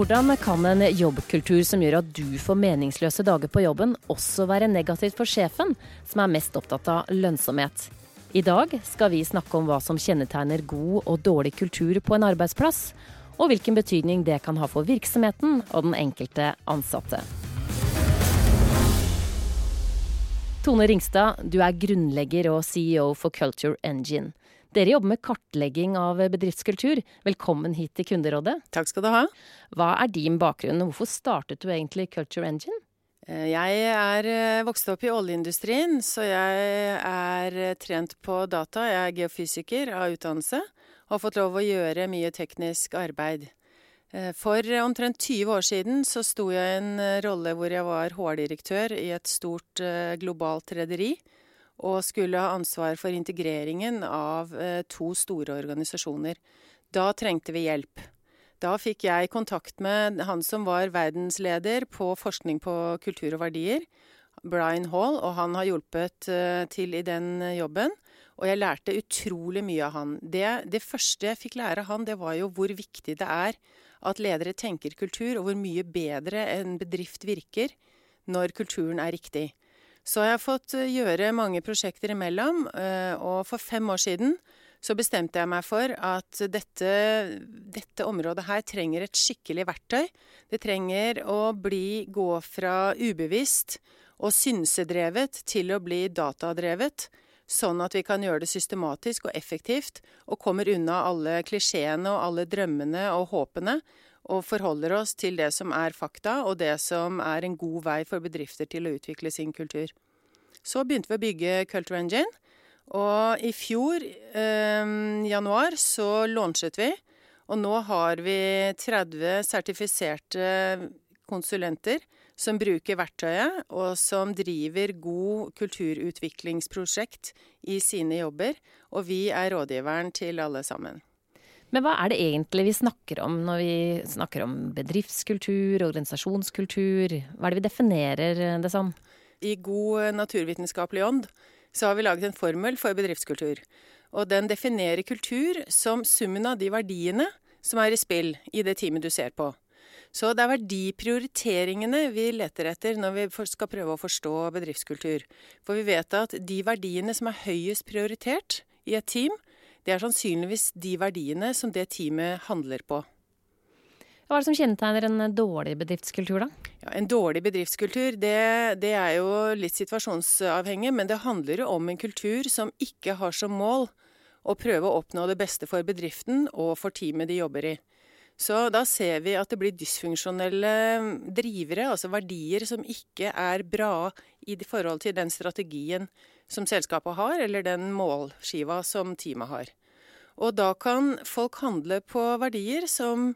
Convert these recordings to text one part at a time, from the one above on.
Hvordan kan en jobbkultur som gjør at du får meningsløse dager på jobben, også være negativt for sjefen, som er mest opptatt av lønnsomhet? I dag skal vi snakke om hva som kjennetegner god og dårlig kultur på en arbeidsplass, og hvilken betydning det kan ha for virksomheten og den enkelte ansatte. Tone Ringstad, du er grunnlegger og CEO for Culture Engine. Dere jobber med kartlegging av bedriftskultur. Velkommen hit til Kunderådet. Takk skal du ha. Hva er din bakgrunn, og hvorfor startet du egentlig Culture Engine? Eh, jeg er eh, vokst opp i oljeindustrien, så jeg er eh, trent på data. Jeg er geofysiker av utdannelse og har fått lov å gjøre mye teknisk arbeid. For omtrent 20 år siden så sto jeg i en rolle hvor jeg var HR-direktør i et stort globalt rederi og skulle ha ansvar for integreringen av eh, to store organisasjoner. Da trengte vi hjelp. Da fikk jeg kontakt med han som var verdensleder på forskning på kultur og verdier, Brian Hall, og han har hjulpet eh, til i den jobben. Og jeg lærte utrolig mye av han. Det, det første jeg fikk lære av han, det var jo hvor viktig det er at ledere tenker kultur, og hvor mye bedre en bedrift virker når kulturen er riktig. Så jeg har fått eh, gjøre mange prosjekter imellom, eh, og for fem år siden så bestemte jeg meg for at dette, dette, området her trenger et skikkelig verktøy. Det trenger å bli, gå fra ubevisst og synsedrevet til å bli datadrevet. Sånn at vi kan gjøre det systematisk og effektivt, og kommer unna alle klisjeene og alle drømmene og håpene, og forholder oss til det som er fakta, og det som er en god vei for bedrifter til å utvikle sin kultur. Så begynte vi å bygge Culture Engine, og i fjor, eh, januar, så launchet vi. Og nå har vi 30 sertifiserte konsulenter som bruker verktøyet, og som driver god kulturutviklingsprosjekt i sine jobber. Og vi er rådgiveren til alle sammen. Men hva er det egentlig vi snakker om når vi snakker om bedriftskultur, organisasjonskultur? Hva er det vi definerer det som? I god naturvitenskapelig ånd så har vi laget en formel for bedriftskultur. Og den definerer kultur som summen av de verdiene som er i spill i det teamet du ser på. Så det er verdiprioriteringene vi leter etter når vi skal prøve å forstå bedriftskultur. For vi vet at de verdiene som er høyest prioritert i et team, det er sannsynligvis de verdiene som det teamet handler på. Hva er det som kjennetegner en dårlig bedriftskultur, da? Ja, en dårlig bedriftskultur, det, det, er jo litt situasjonsavhengig, men det handler jo om en kultur som ikke har som mål å prøve å oppnå det beste for bedriften og for teamet de jobber i. Så da ser vi at det blir dysfunksjonelle drivere, altså verdier som ikke er bra i forhold til den strategien som selskapet har, eller den målskiva som teamet har. Og da kan folk handle på verdier som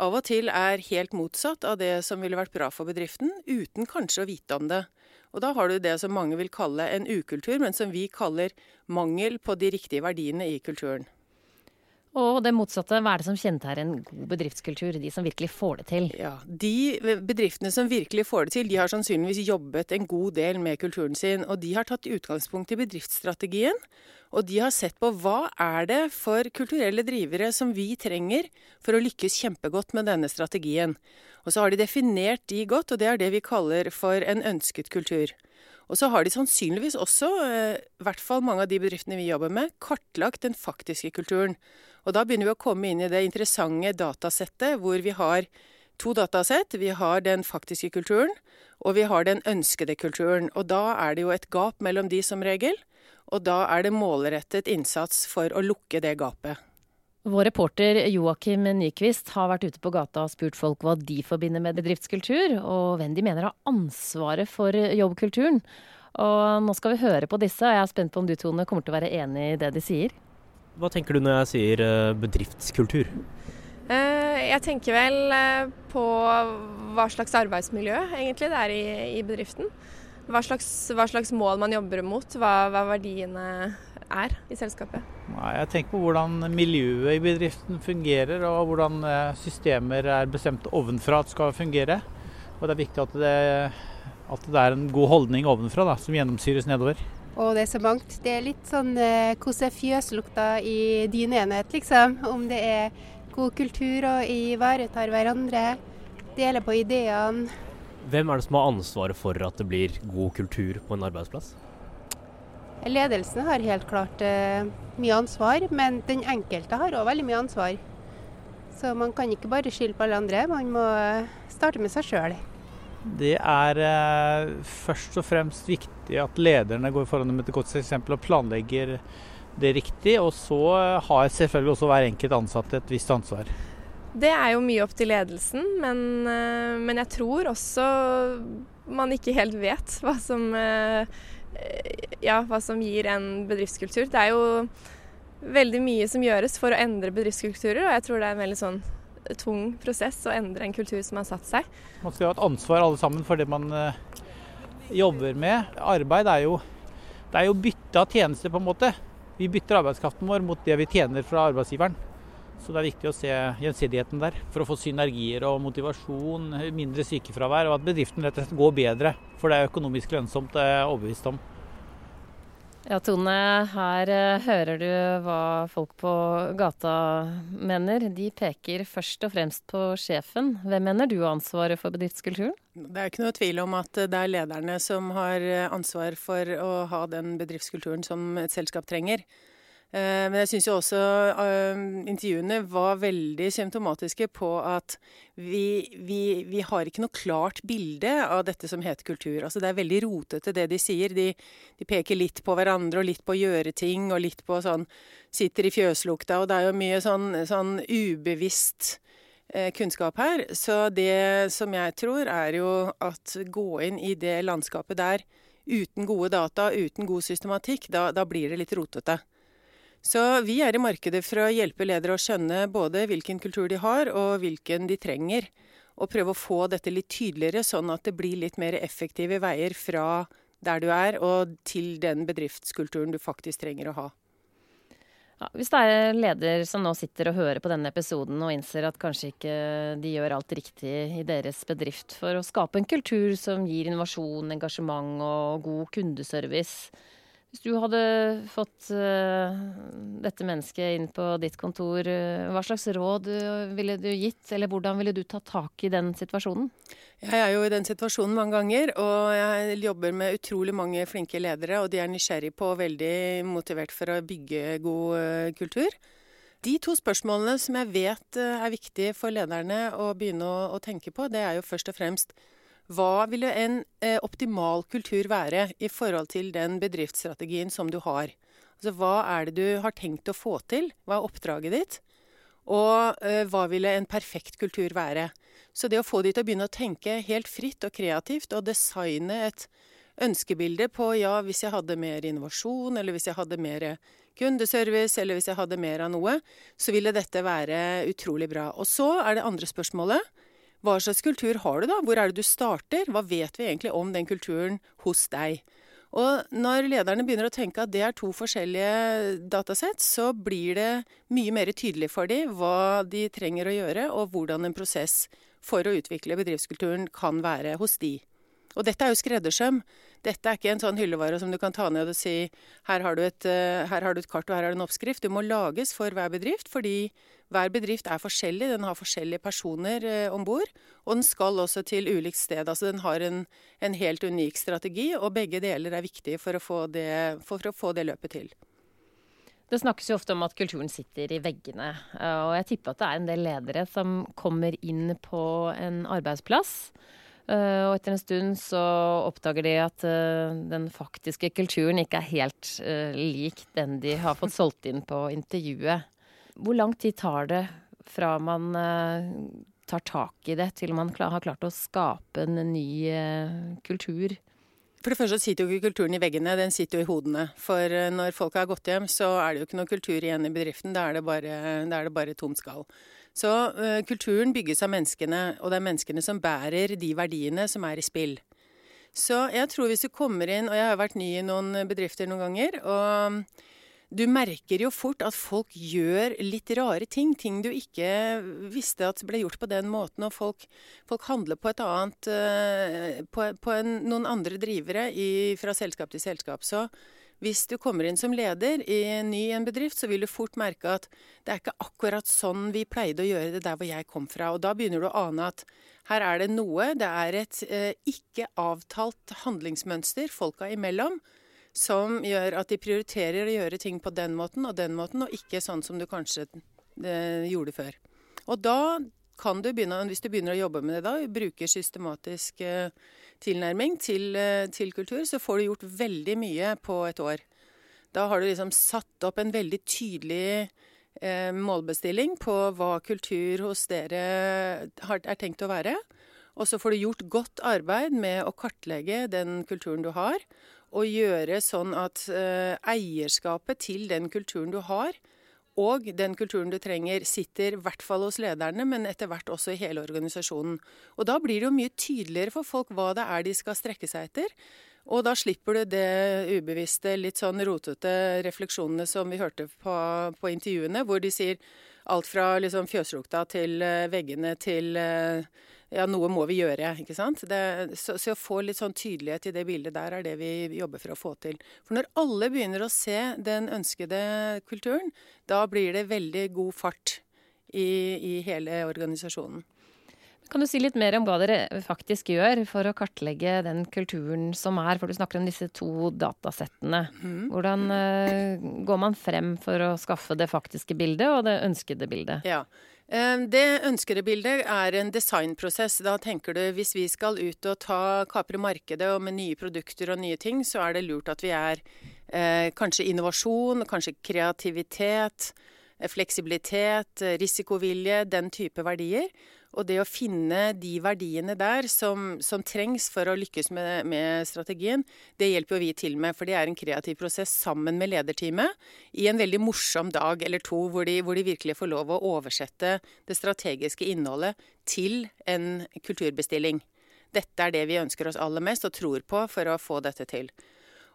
av og til er helt motsatt av det som ville vært bra for bedriften, uten kanskje å vite om det. Og da har du det som mange vil kalle en ukultur, men som vi kaller mangel på de riktige verdiene i kulturen. Og det motsatte, hva er det som kjennetegner en god bedriftskultur? De som virkelig får det til? Ja, De bedriftene som virkelig får det til, de har sannsynligvis jobbet en god del med kulturen sin. Og de har tatt utgangspunkt i bedriftsstrategien. Og de har sett på hva er det for kulturelle drivere som vi trenger for å lykkes kjempegodt med denne strategien. Og så har de definert de godt, og det er det vi kaller for en ønsket kultur. Og så har de sannsynligvis også, eh, i hvert fall mange av de bedriftene vi jobber med, kartlagt den faktiske kulturen. Og da begynner vi å komme inn i det interessante datasettet hvor vi har to datasett. Vi har den faktiske kulturen, og vi har den ønskede kulturen. Og da er det jo et gap mellom de som regel. Og da er det målrettet innsats for å lukke det gapet. Vår reporter Joakim Nyquist har vært ute på gata og spurt folk hva de forbinder med bedriftskultur, og hvem de mener har ansvaret for jobbkulturen. Og nå skal vi høre på disse, og jeg er spent på om du Tone kommer til å være enig i det de sier. Hva tenker du når jeg sier eh, bedriftskultur? Eh, jeg tenker vel eh, på hva slags arbeidsmiljø egentlig det er i, i bedriften. Hva slags, hva slags, mål man jobber mot, hva, hva verdiene er i selskapet? Nei, jeg tenker på hvordan miljøet i bedriften fungerer, og hvordan eh, systemer er bestemt ovenfra at skal fungere. Og det er viktig at det, at det er en god holdning ovenfra da, som gjennomsyres nedover. Og det er så mangt. Det er litt sånn eh, hvordan er fjøslukta i din enhet, liksom. Om det er god kultur og ivaretar hverandre. deler på ideene. Hvem er det som har ansvaret for at det blir god kultur på en arbeidsplass? Ledelsen har helt klart eh, mye ansvar, men den enkelte har òg veldig mye ansvar. Så man kan ikke bare skylde på alle andre, man må eh, starte med seg sjøl. Det er eh, først og fremst viktig at lederne går foran med et godt eksempel og planlegger det riktig. Og så har selvfølgelig også hver enkelt ansatt et visst ansvar. Det er jo mye opp til ledelsen, men, eh, men jeg tror også man ikke helt vet hva som, eh, ja, hva som gir en bedriftskultur. Det er jo veldig mye som gjøres for å endre bedriftskulturer, og jeg tror det er en veldig sånn tung prosess å endre en kultur som har satt seg. Man skal ha et ansvar alle sammen for det man eh, jobber med. Arbeid er jo, det er jo bytte av tjenester, på en måte. Vi bytter arbeidskraften vår mot det vi tjener fra arbeidsgiveren. Så det er viktig å se gjensidigheten der, for å få synergier og motivasjon, mindre sykefravær, og at bedriften rett og slett går bedre. For det er økonomisk lønnsomt, det er jeg overbevist om. Ja, Tone, her uh, hører du hva folk på gata mener. De peker først og fremst på sjefen. Hvem mener du har ansvaret for bedriftskulturen? Det er ikke noe tvil om at det er lederne som har ansvar for å ha den bedriftskulturen som et selskap trenger. Eh, men jeg syns jo også uh, intervjuene var veldig symptomatiske på at vi, vi, vi, har ikke noe klart bilde av dette som heter kultur. Altså Det er veldig rotete det de sier. De, de, peker litt på hverandre og litt på å gjøre ting og litt på sånn Sitter i fjøslukta. Og det er jo mye sånn, sånn ubevisst uh, kunnskap her. Så det som jeg tror, er jo at gå inn i det landskapet der uten gode data, uten god systematikk, da, da blir det litt rotete. Så vi er i markedet for å hjelpe ledere å skjønne både hvilken kultur de har, og hvilken de trenger. Og prøve å få dette litt tydeligere, sånn at det blir litt mer effektive veier fra der du er, og til den bedriftskulturen du faktisk trenger å ha. Ja, hvis det er leder som nå sitter og hører på denne episoden og innser at kanskje ikke de gjør alt riktig i deres bedrift for å skape en kultur som gir innovasjon, engasjement og god kundeservice, hvis du hadde fått uh, dette mennesket inn på ditt kontor, uh, hva slags råd uh, ville du gitt, eller hvordan ville du tatt tak i den situasjonen? Jeg er jo i den situasjonen mange ganger, og jeg jobber med utrolig mange flinke ledere, og de er nysgjerrig på og veldig motivert for å bygge god kultur. De to spørsmålene som jeg vet er viktige for lederne å begynne å, å tenke på, det er jo først og fremst hva ville en eh, optimal kultur være i forhold til den bedriftsstrategien som du har? Altså, hva er det du har tenkt å få til? Hva er oppdraget ditt? Og eh, hva ville en perfekt kultur være? Så det å få de til å begynne å tenke helt fritt og kreativt og designe et ønskebilde på ja, hvis jeg hadde mer innovasjon, eller hvis jeg hadde mer kundeservice, eller hvis jeg hadde mer av noe, så ville dette være utrolig bra. Og så er det andre spørsmålet. Hva slags kultur har du, da? Hvor er det du starter? Hva vet vi egentlig om den kulturen hos deg? Og når lederne begynner å tenke at det er to forskjellige datasett, så blir det mye mer tydelig for dem hva de trenger å gjøre, og hvordan en prosess for å utvikle bedriftskulturen kan være hos de. Og dette er jo skreddersøm. Dette er ikke en sånn hyllevare som du kan ta ned og si her har, et, eh, her har, du et, kart og her har du en oppskrift. Du må lages for hver bedrift, fordi hver bedrift er forskjellig. Den har forskjellige personer eh, om bord. Og den skal også til ulikt sted. Altså den har en, en, helt unik strategi, og begge deler er viktige for å få det, for, for å få det løpet til. Det snakkes jo ofte om at kulturen sitter i veggene. Eh, og jeg tipper at det er en del ledere som kommer inn på en arbeidsplass Eh, og etter en stund så oppdager de at eh, den faktiske kulturen ikke er helt lik den de har fått solgt inn på intervjuet. Hvor lang tid tar det fra man tar tak i det, til man har klart å skape en ny kultur? For det første sitter jo ikke kulturen i veggene, den sitter jo i hodene. For når folk har gått hjem, så er det jo ikke noe kultur igjen i bedriften. Da er det bare, bare tomt skall. Så uh, kulturen bygges av menneskene, og det er menneskene som bærer de verdiene som er i spill. Så jeg tror hvis du kommer inn, og jeg har vært ny i noen bedrifter noen ganger, og du merker jo fort at folk gjør litt rare ting. Ting du ikke visste at ble gjort på den måten. Og folk, folk handler på et annet uh, På, på en, noen andre drivere i, fra selskap til selskap. Så hvis du kommer inn som leder i en ny en bedrift, så vil du fort merke at det er ikke akkurat sånn vi pleide å gjøre det der hvor jeg kom fra. Og da begynner du å ane at her er det noe. Det er et eh, ikke avtalt handlingsmønster folka imellom som gjør at de prioriterer å gjøre ting på den måten og den måten, og ikke sånn som du kanskje eh, gjorde før. Og da kan du begynne, hvis du begynner å jobbe med det da, bruke systematisk eh, tilnærming til, eh, til, kultur, så får du gjort veldig mye på et år. Da har du liksom satt opp en veldig tydelig eh, målbestilling på hva kultur hos dere har, er tenkt å være. Og så får du gjort godt arbeid med å kartlegge den kulturen du har, å gjøre sånn at uh, eierskapet til den kulturen du har, og den kulturen du trenger, sitter i hvert fall hos lederne, men etter hvert også i hele organisasjonen. Og da blir det jo mye tydeligere for folk hva det er de skal strekke seg etter. Og da slipper du det ubevisste, litt sånn rotete refleksjonene som vi hørte på, på intervjuene, hvor de sier alt fra liksom fjøslukta til uh, veggene til uh, ja, noe må vi gjøre, ikke sant. Det, så, så, å få litt sånn tydelighet i det bildet der, er det vi jobber for å få til. For når alle begynner å se den ønskede kulturen, da blir det veldig god fart i, i hele organisasjonen. Kan du si litt mer om hva dere faktisk gjør for å kartlegge den kulturen som er? For du snakker om disse to datasettene. Mm. Hvordan uh, går man frem for å skaffe det faktiske bildet og det ønskede bildet? Ja, det ønskede bildet er en designprosess. Da tenker du hvis vi skal ut og ta, kapre markedet og med nye produkter og nye ting, så er det lurt at vi er eh, kanskje innovasjon, kanskje kreativitet, eh, fleksibilitet, eh, risikovilje, den type verdier. Og det å finne de verdiene der som, som trengs for å lykkes med, med, strategien, det hjelper jo vi til med. For det er en kreativ prosess sammen med lederteamet i en veldig morsom dag eller to, hvor de, hvor de virkelig får lov å oversette det strategiske innholdet til en kulturbestilling. Dette er det vi ønsker oss aller mest og tror på for å få dette til.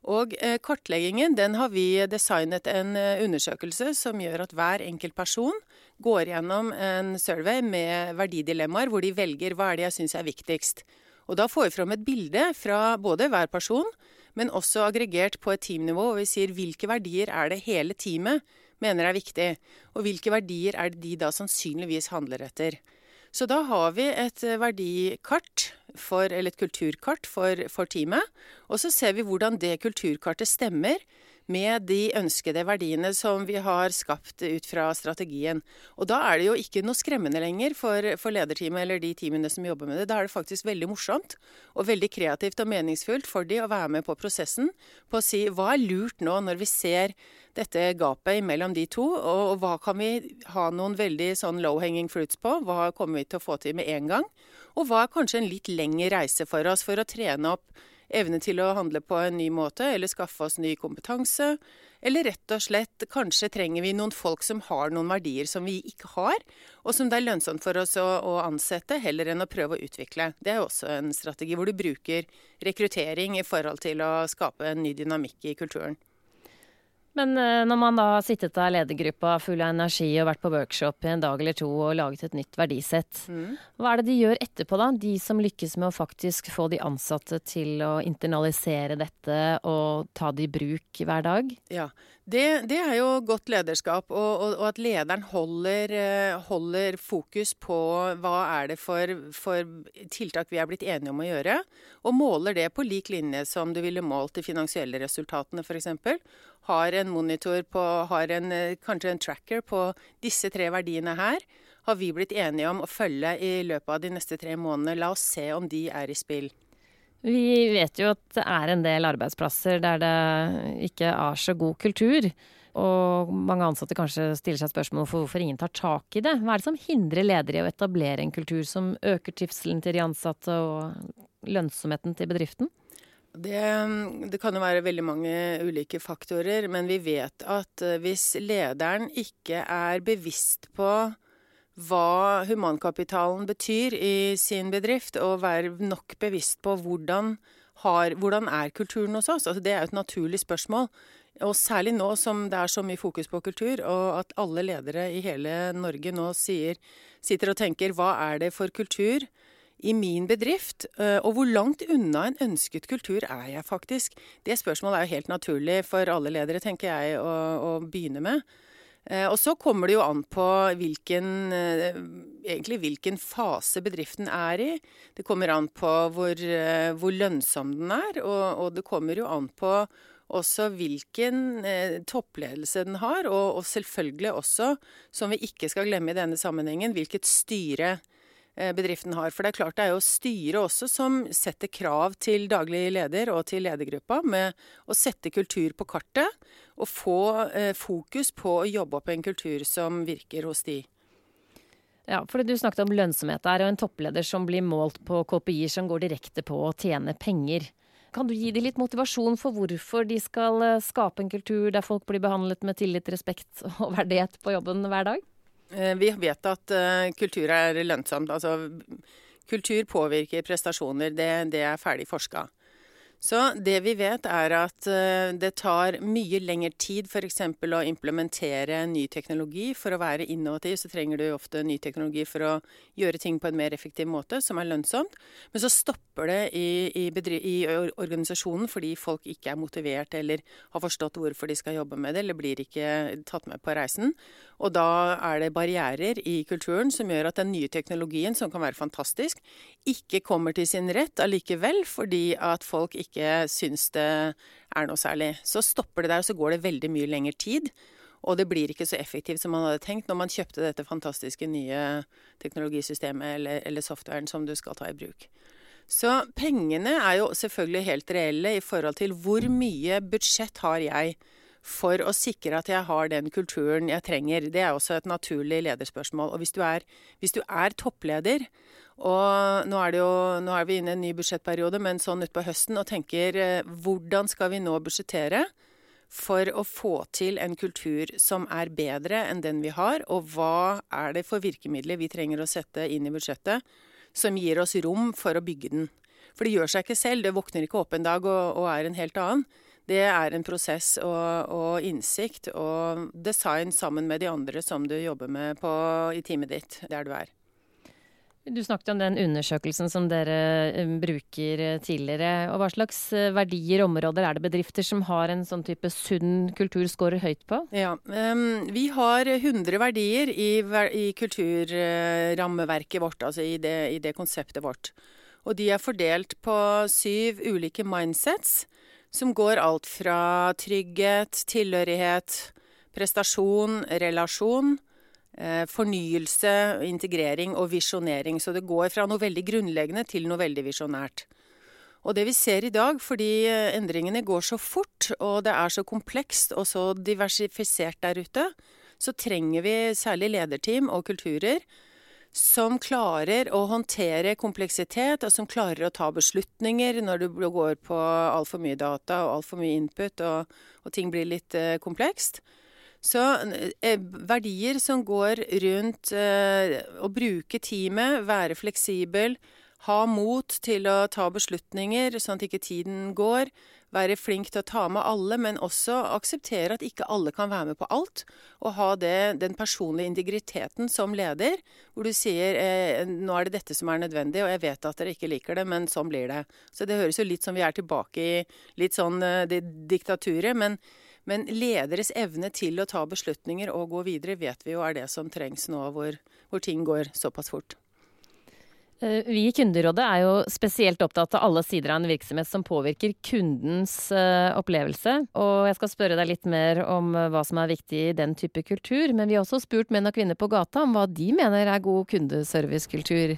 Og eh, kartleggingen den har vi designet en eh, undersøkelse som gjør at hver enkelt person går gjennom en survey med verdidilemmaer hvor de velger hva er det jeg syns er viktigst. Og da får vi fram et bilde fra både hver person, men også aggregert på et teamnivå. Og vi sier hvilke verdier er det hele teamet mener er viktig, og hvilke verdier er det de da sannsynligvis handler etter. Så da har vi et verdikart for, eller et kulturkart for, for teamet. Og så ser vi hvordan det kulturkartet stemmer med de ønskede verdiene som vi har skapt ut fra strategien. Og da er det jo ikke noe skremmende lenger for, for lederteamet eller de teamene som jobber med det. Da er det faktisk veldig morsomt og veldig kreativt og meningsfullt for de å være med på prosessen. På å si hva er lurt nå når vi ser dette gapet mellom de to, og, og hva kan vi ha noen veldig sånn low hanging fruits på? Hva kommer vi til å få til med en gang? Og hva er kanskje en litt lengre reise for oss for å trene opp evne til å handle på en ny måte, eller skaffe oss ny kompetanse. Eller rett og slett kanskje trenger vi noen folk som har noen verdier som vi ikke har, og som det er lønnsomt for oss å, å ansette, heller enn å prøve å utvikle. Det er også en strategi hvor du bruker rekruttering i forhold til å skape en ny dynamikk i kulturen. Men eh, når man da har sittet av ledergruppa full av energi og vært på workshop i en dag eller to og laget et nytt verdisett, mm. hva er det de gjør etterpå, da? De som lykkes med å faktisk få de ansatte til å internalisere dette og ta det i bruk hver dag? Ja, det, det, er jo godt lederskap, og, og, og at lederen holder, eh, holder, fokus på hva er det for, for, tiltak vi er blitt enige om å gjøre, og måler det på lik linje som du ville målt de finansielle resultatene f.eks. Har en monitor på, har en, eh, kanskje en tracker på disse tre verdiene her. Har vi blitt enige om å følge i løpet av de neste tre månedene. La oss se om de er i spill. Vi vet jo at det er en del arbeidsplasser der det ikke er så god kultur. Og mange ansatte kanskje stiller seg spørsmål for hvorfor ingen tar tak i det. Hva er det som hindrer ledere i å etablere en kultur som øker trivselen til de ansatte og lønnsomheten til bedriften? Det, det, kan jo være veldig mange ulike faktorer, men vi vet at eh, hvis lederen ikke er bevisst på hva humankapitalen betyr i sin bedrift, og være nok bevisst på hvordan har, hvordan er kulturen hos oss? Altså, det er et naturlig spørsmål. Og særlig nå som det er så mye fokus på kultur, og at alle ledere i hele Norge nå sier, sitter og tenker hva er det for kultur i min bedrift? Eh, og hvor langt unna en ønsket kultur er jeg faktisk? Det spørsmålet er jo helt naturlig for alle ledere, tenker jeg, å, å begynne med. Eh, og så kommer det jo an på hvilken, eh, egentlig hvilken fase bedriften er i. Det kommer an på hvor, hvor lønnsom den er, og, og det kommer jo an på også hvilken eh, toppledelse den har, og, og, selvfølgelig også, som vi ikke skal glemme i denne sammenhengen, hvilket styre eh, bedriften har. For det er klart det er jo styret også som setter krav til daglig leder og til ledergruppa med å sette kultur på kartet, og få eh, fokus på å jobbe opp en kultur som virker hos de. Ja, for Du snakket om lønnsomhet der, og en toppleder som blir målt på KPI-er som går direkte på å tjene penger. Kan du gi dem litt motivasjon for hvorfor de skal eh, skape en kultur der folk blir behandlet med tillit, respekt og verdighet på jobben hver dag? Eh, vi vet at eh, kultur er lønnsomt. Altså, kultur påvirker prestasjoner. Det, det er ferdig forska. Så det vi vet er at eh, det tar mye lengre tid f.eks. å implementere ny teknologi. For å være innovativ så trenger du ofte ny teknologi for å gjøre ting på en mer effektiv måte, som er lønnsomt. Men så stopper det i, i, i organisasjonen fordi folk ikke er motivert eller har forstått hvorfor de skal jobbe med det, eller blir ikke tatt med på reisen. Og da er det barrierer i kulturen som gjør at den nye teknologien, som kan være fantastisk, ikke kommer til sin rett allikevel, fordi at folk ikke ikke syns det er noe særlig. Så stopper det der, og så går det veldig mye lengre tid. Og det blir ikke så effektivt som man hadde tenkt når man kjøpte dette fantastiske nye teknologisystemet eller, eller softwaren som du skal ta i bruk. Så pengene er jo selvfølgelig helt reelle i forhold til hvor mye budsjett har jeg for å sikre at jeg har den kulturen jeg trenger. Det er også et naturlig lederspørsmål. Og hvis du er, hvis du er toppleder, og nå er, jo, nå er, vi inne i en ny budsjettperiode, men sånn utpå høsten, og tenker eh, hvordan skal vi nå budsjettere for å få til en kultur som er bedre enn den vi har, og hva er det for virkemidler vi trenger å sette inn i budsjettet som gir oss rom for å bygge den. For det gjør seg ikke selv, det våkner ikke opp en dag og, og er en helt annen. Det er en prosess og, og, innsikt og design sammen med de andre som du jobber med på, i teamet ditt, der du er. Du snakket om den undersøkelsen som dere eh, bruker eh, tidligere. og Hva slags eh, verdier og områder er det bedrifter som har en sånn type sunn kultur scorer høyt på? Ja, um, Vi har 100 verdier i, i kulturrammeverket vårt, altså i det, i det, konseptet vårt. Og de er fordelt på syv ulike mindsets, som går alt fra trygghet, tilhørighet, prestasjon, relasjon Eh, fornyelse, integrering og visjonering. Så det går fra noe veldig grunnleggende til noe veldig visjonært. Og det vi ser i dag, fordi eh, endringene går så fort, og det er så komplekst og så diversifisert der ute, så trenger vi særlig lederteam og kulturer som klarer å håndtere kompleksitet, og som klarer å ta beslutninger når du går på altfor mye data og altfor mye input, og, og ting blir litt eh, komplekst. Så eh, verdier som går rundt eh, å bruke teamet, være fleksibel, ha mot til å ta beslutninger sånn at ikke tiden går, være flink til å ta med alle, men også akseptere at ikke alle kan være med på alt. Og ha det, den personlige integriteten som leder, hvor du sier eh, nå er det dette som er nødvendig, og jeg vet at dere ikke liker det, men sånn blir det. Så det høres jo litt som vi er tilbake i litt sånn eh, det diktaturet. men men lederes evne til å ta beslutninger og gå videre vet vi jo er det som trengs nå hvor, hvor ting går såpass fort. Eh, vi i Kunderådet er jo spesielt opptatt av alle sider av en virksomhet som påvirker kundens eh, opplevelse. Og jeg skal spørre deg litt mer om eh, hva som er viktig i den type kultur. Men vi har også spurt menn og kvinner på gata om hva de mener er god kundeservicekultur.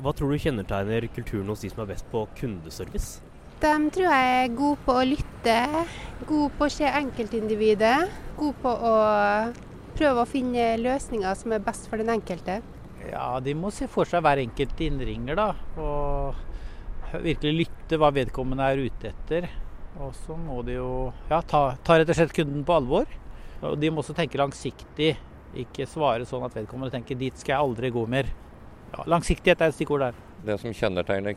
Hva tror du kjennetegner kulturen hos de som er best på kundeservice? De tror jeg er gode på å lytte, gode på å se enkeltindividet, gode på å prøve å finne løsninger som er best for den enkelte. Ja, de må se for seg hver enkelt innringer, da. Og virkelig lytte hva vedkommende er ute etter. Og så må de jo ja, ta, ta rett og slett kunden på alvor. Og de må også tenke langsiktig, ikke svare sånn at vedkommende tenker 'dit skal jeg aldri gå mer'. Ja, langsiktighet er et stikkord der. Det som kjennetegner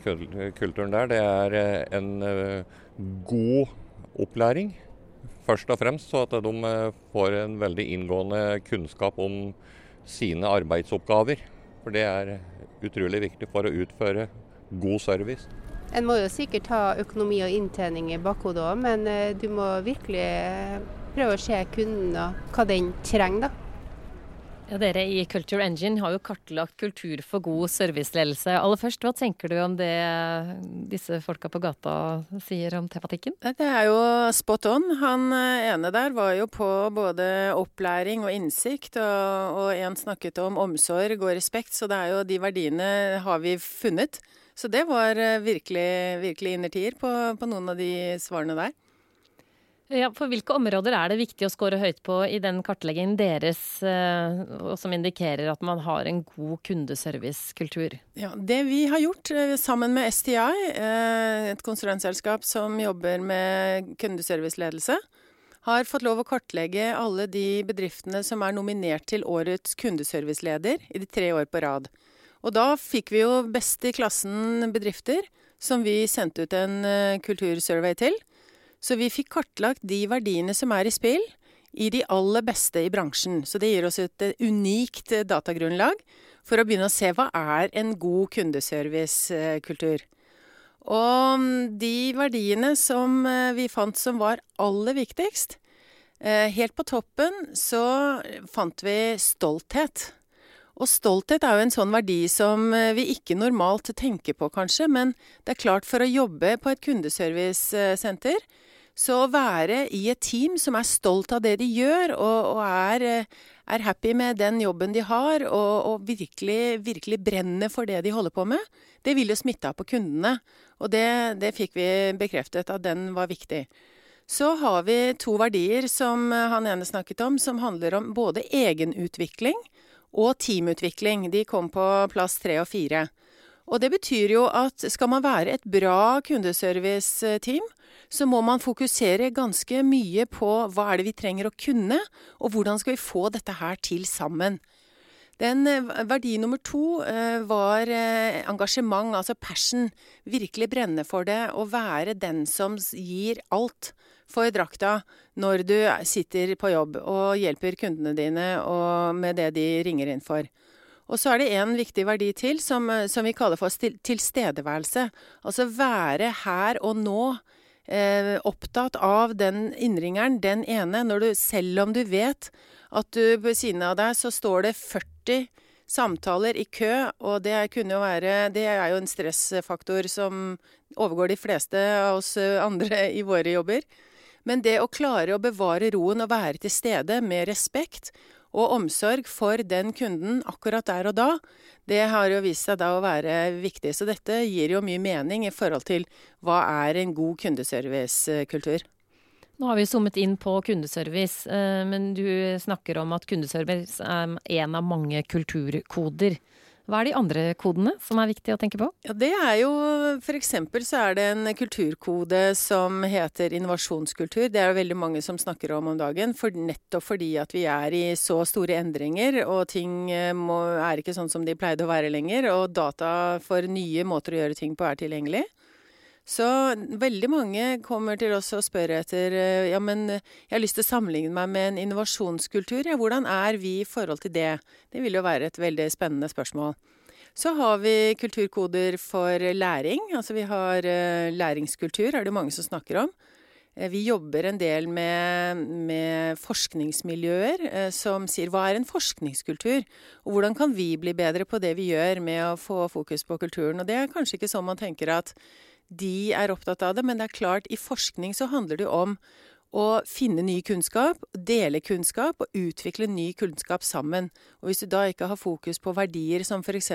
kulturen der, det er eh, en eh, god opplæring. Først og fremst så at de eh, får en veldig inngående kunnskap om sine arbeidsoppgaver. For det er utrolig viktig for å utføre god service. En må jo sikkert ha økonomi og inntjening i bakhodet òg, men du må virkelig prøve å se kunden og hva den trenger, da. Ja, dere i Culture Engine har jo kartlagt kultur for god serviceledelse. Aller først, hva tenker du om det disse folka på gata sier om tematikken? Det er jo spot on. Han eh, ene der var jo på både opplæring og innsikt, og, og en snakket om omsorg og respekt, så det er jo de verdiene har vi funnet. Så det var eh, virkelig, virkelig innertier på, på noen av de svarene der. Ja, for Hvilke områder er det viktig å score høyt på i den kartleggingen deres, eh, som indikerer at man har en god kundeservicekultur? Ja, Det vi har gjort eh, sammen med STI, eh, et konsulentselskap som jobber med kundeserviceledelse, har fått lov å kartlegge alle de bedriftene som er nominert til årets kundeserviceleder i de tre år på rad. Og da fikk vi jo best i klassen bedrifter som vi sendte ut en kultursurvey til. Så vi fikk kartlagt de verdiene som er i spill, i de aller beste i bransjen. Så det gir oss et eh, unikt eh, datagrunnlag for å begynne å se hva er en god kundeservicekultur. Og mm, de verdiene som eh, vi fant som var aller viktigst, helt på toppen så fant vi stolthet. Og stolthet er jo en sånn verdi som vi ikke normalt tenker på, kanskje. Men det er klart, for å jobbe på et kundeservicesenter, så å være i et team som er stolt av det de gjør, og, og er, eh, er, happy med den jobben de har, og, og virkelig, virkelig, brenner for det de holder på med, det vil jo smitte av på kundene. Og det, det fikk vi bekreftet at den var viktig. Så har vi to verdier som han ene snakket om, som handler om både egenutvikling og teamutvikling. De kom på plass tre og fire. Og det betyr jo at skal man være et bra kundeserviceteam, så må man fokusere ganske mye på hva er det vi trenger å kunne, og hvordan skal vi få dette her til sammen. Den eh, Verdi nummer to eh, var eh, engasjement, altså passion. Virkelig brenne for det, og være den som gir alt for drakta når du sitter på jobb og hjelper kundene dine med det de ringer inn for. Og så er det en viktig verdi til, som, som vi kaller for tilstedeværelse. Altså være her og nå eh, opptatt av den innringeren, den ene, når du, selv om du vet at du ved siden av deg så står det 40 samtaler i kø, og det, kunne jo være, det er jo en stressfaktor som overgår de fleste av oss andre i våre jobber. Men det å klare å bevare roen og være til stede med respekt og omsorg for den kunden akkurat der og da, det har jo vist seg da å være viktig. Så dette gir jo mye mening i forhold til hva er en god kundeservicekultur. Nå har vi zoomet inn på kundeservice, eh, men du snakker om at kundeservice er en av mange kulturkoder. Hva er de andre kodene som er viktige å tenke på? Ja, det er jo f.eks. så er det en kulturkode som heter innovasjonskultur. Det er det veldig mange som snakker om om dagen. For nettopp fordi at vi er i så store endringer, og ting eh, må, er ikke sånn som de pleide å være lenger. Og data for nye måter å gjøre ting på er tilgjengelig. Så veldig mange kommer til oss og spør etter eh, ja, men jeg har lyst til å sammenligne meg med en innovasjonskultur. Ja, hvordan er vi i forhold til det? Det vil jo være et veldig spennende spørsmål. Så har vi kulturkoder for læring. Altså vi har uh, læringskultur, er det mange som snakker om. Uh, vi jobber en del med, med forskningsmiljøer som sier hva er en forskningskultur? Og hvordan kan vi bli bedre på det vi gjør med å få fokus på kulturen? Og det er kanskje ikke sånn man tenker at de er opptatt av det, men det er klart, i forskning så handler det om å finne ny kunnskap, dele kunnskap og utvikle ny kunnskap sammen. Og hvis du da ikke har fokus på verdier som f.eks.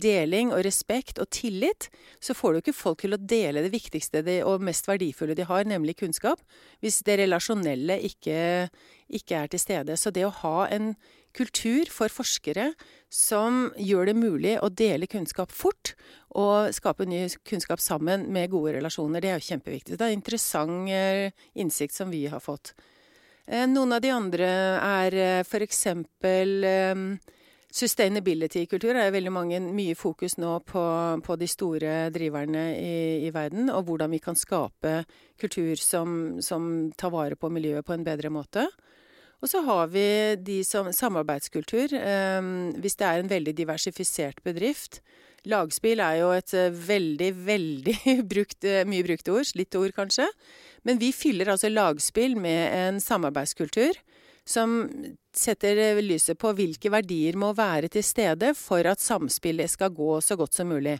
deling og respekt og tillit, så får du ikke folk til å dele det viktigste og mest verdifulle de har, nemlig kunnskap, hvis det relasjonelle ikke, ikke er til stede. Så det å ha en kultur for forskere som gjør det mulig å dele kunnskap fort og skape ny kunnskap sammen med gode relasjoner. Det er jo kjempeviktig. Det er en interessant eh, innsikt som vi har fått. Eh, noen av de andre er eh, f.eks. Sustainability-kultur er veldig mange, mye fokus nå på, på de store driverne i, i, verden, og hvordan vi kan skape kultur som, som, tar vare på miljøet på en bedre måte. Og så har vi de som samarbeidskultur. Eh, hvis det er en veldig diversifisert bedrift. Lagspill er jo et eh, veldig, veldig brukt, eh, mye brukt ord. Slitt ord, kanskje. Men vi fyller altså lagspill med en samarbeidskultur som setter lyset på hvilke verdier må være til stede for at samspillet skal gå så godt som mulig.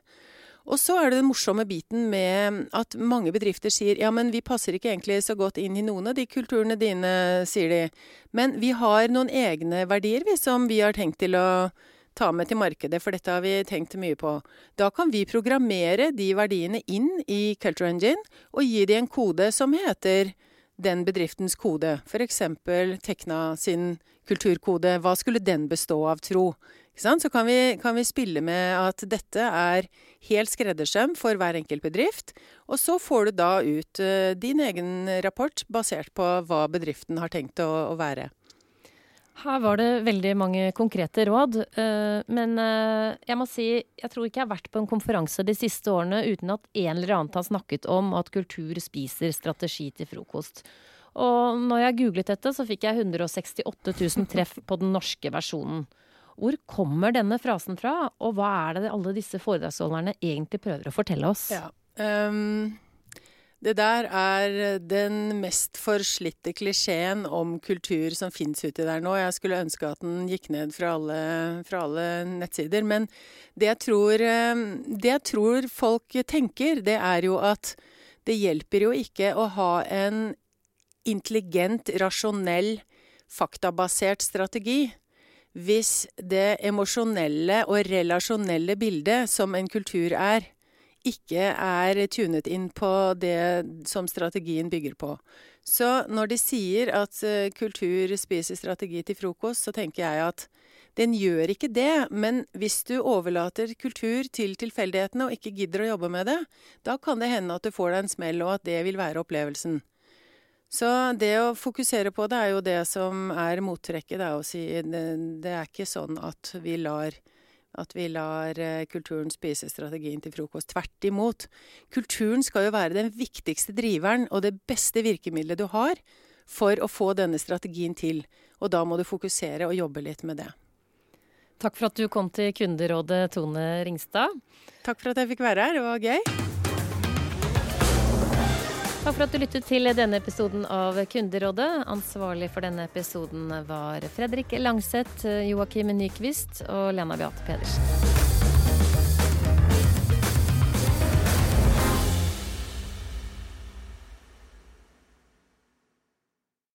Og så er det den morsomme biten med at mange bedrifter sier ja, men vi passer ikke egentlig så godt inn i noen av de kulturene dine, sier de. Men vi har noen egne verdier vi som vi har tenkt til å ta med til markedet, for dette har vi tenkt mye på. Da kan vi programmere de verdiene inn i Culture Engine og gi de en kode som heter den bedriftens kode. F.eks. Tekna sin kulturkode. Hva skulle den bestå av, tro? Så kan vi, kan vi, spille med at dette er helt skreddersøm for hver enkelt bedrift. Og så får du da ut uh, din egen rapport basert på hva bedriften har tenkt å, å være. Her var det veldig mange konkrete råd. Uh, men uh, jeg må si, jeg tror ikke jeg har vært på en konferanse de siste årene uten at en eller annen har snakket om at kultur spiser strategi til frokost. Og når jeg googlet dette, så fikk jeg 168 000 treff på den norske versjonen. Hvor kommer denne frasen fra, og hva er det alle disse foredragsholderne egentlig prøver å fortelle oss? Ja, um det der er den mest forslitte klisjeen om kultur som fins uti der nå. Jeg skulle ønske at den gikk ned fra alle, fra alle nettsider. Men det jeg, tror, eh, det jeg tror folk tenker, det er jo at det hjelper jo ikke å ha en intelligent, rasjonell, faktabasert strategi hvis det emosjonelle og relasjonelle bildet som en kultur er, ikke er tunet inn på det som strategien bygger på. Så når de sier at eh, kultur spiser strategi til frokost, så tenker jeg at den gjør ikke det, men hvis du overlater kultur til tilfeldighetene og ikke gidder å jobbe med det, da kan det hende at du får deg en smell, og at det vil være opplevelsen. Så det å fokusere på det er jo det som er mottrekket. Det er å si det, er ikke sånn at vi lar at vi lar eh, kulturen spise strategien til frokost. Tvert imot. Kulturen skal jo være den viktigste driveren og det beste virkemidlet du har for å få denne strategien til. Og da må du fokusere og jobbe litt med det. Takk for at du kom til Kunderådet, Tone Ringstad. Takk for at jeg fikk være her. Det var gøy. Takk for at du lyttet til denne episoden av Kunderådet. Ansvarlig for denne episoden var Fredrik Langseth, Joakim Nyquist og Lena Beate Pedersen.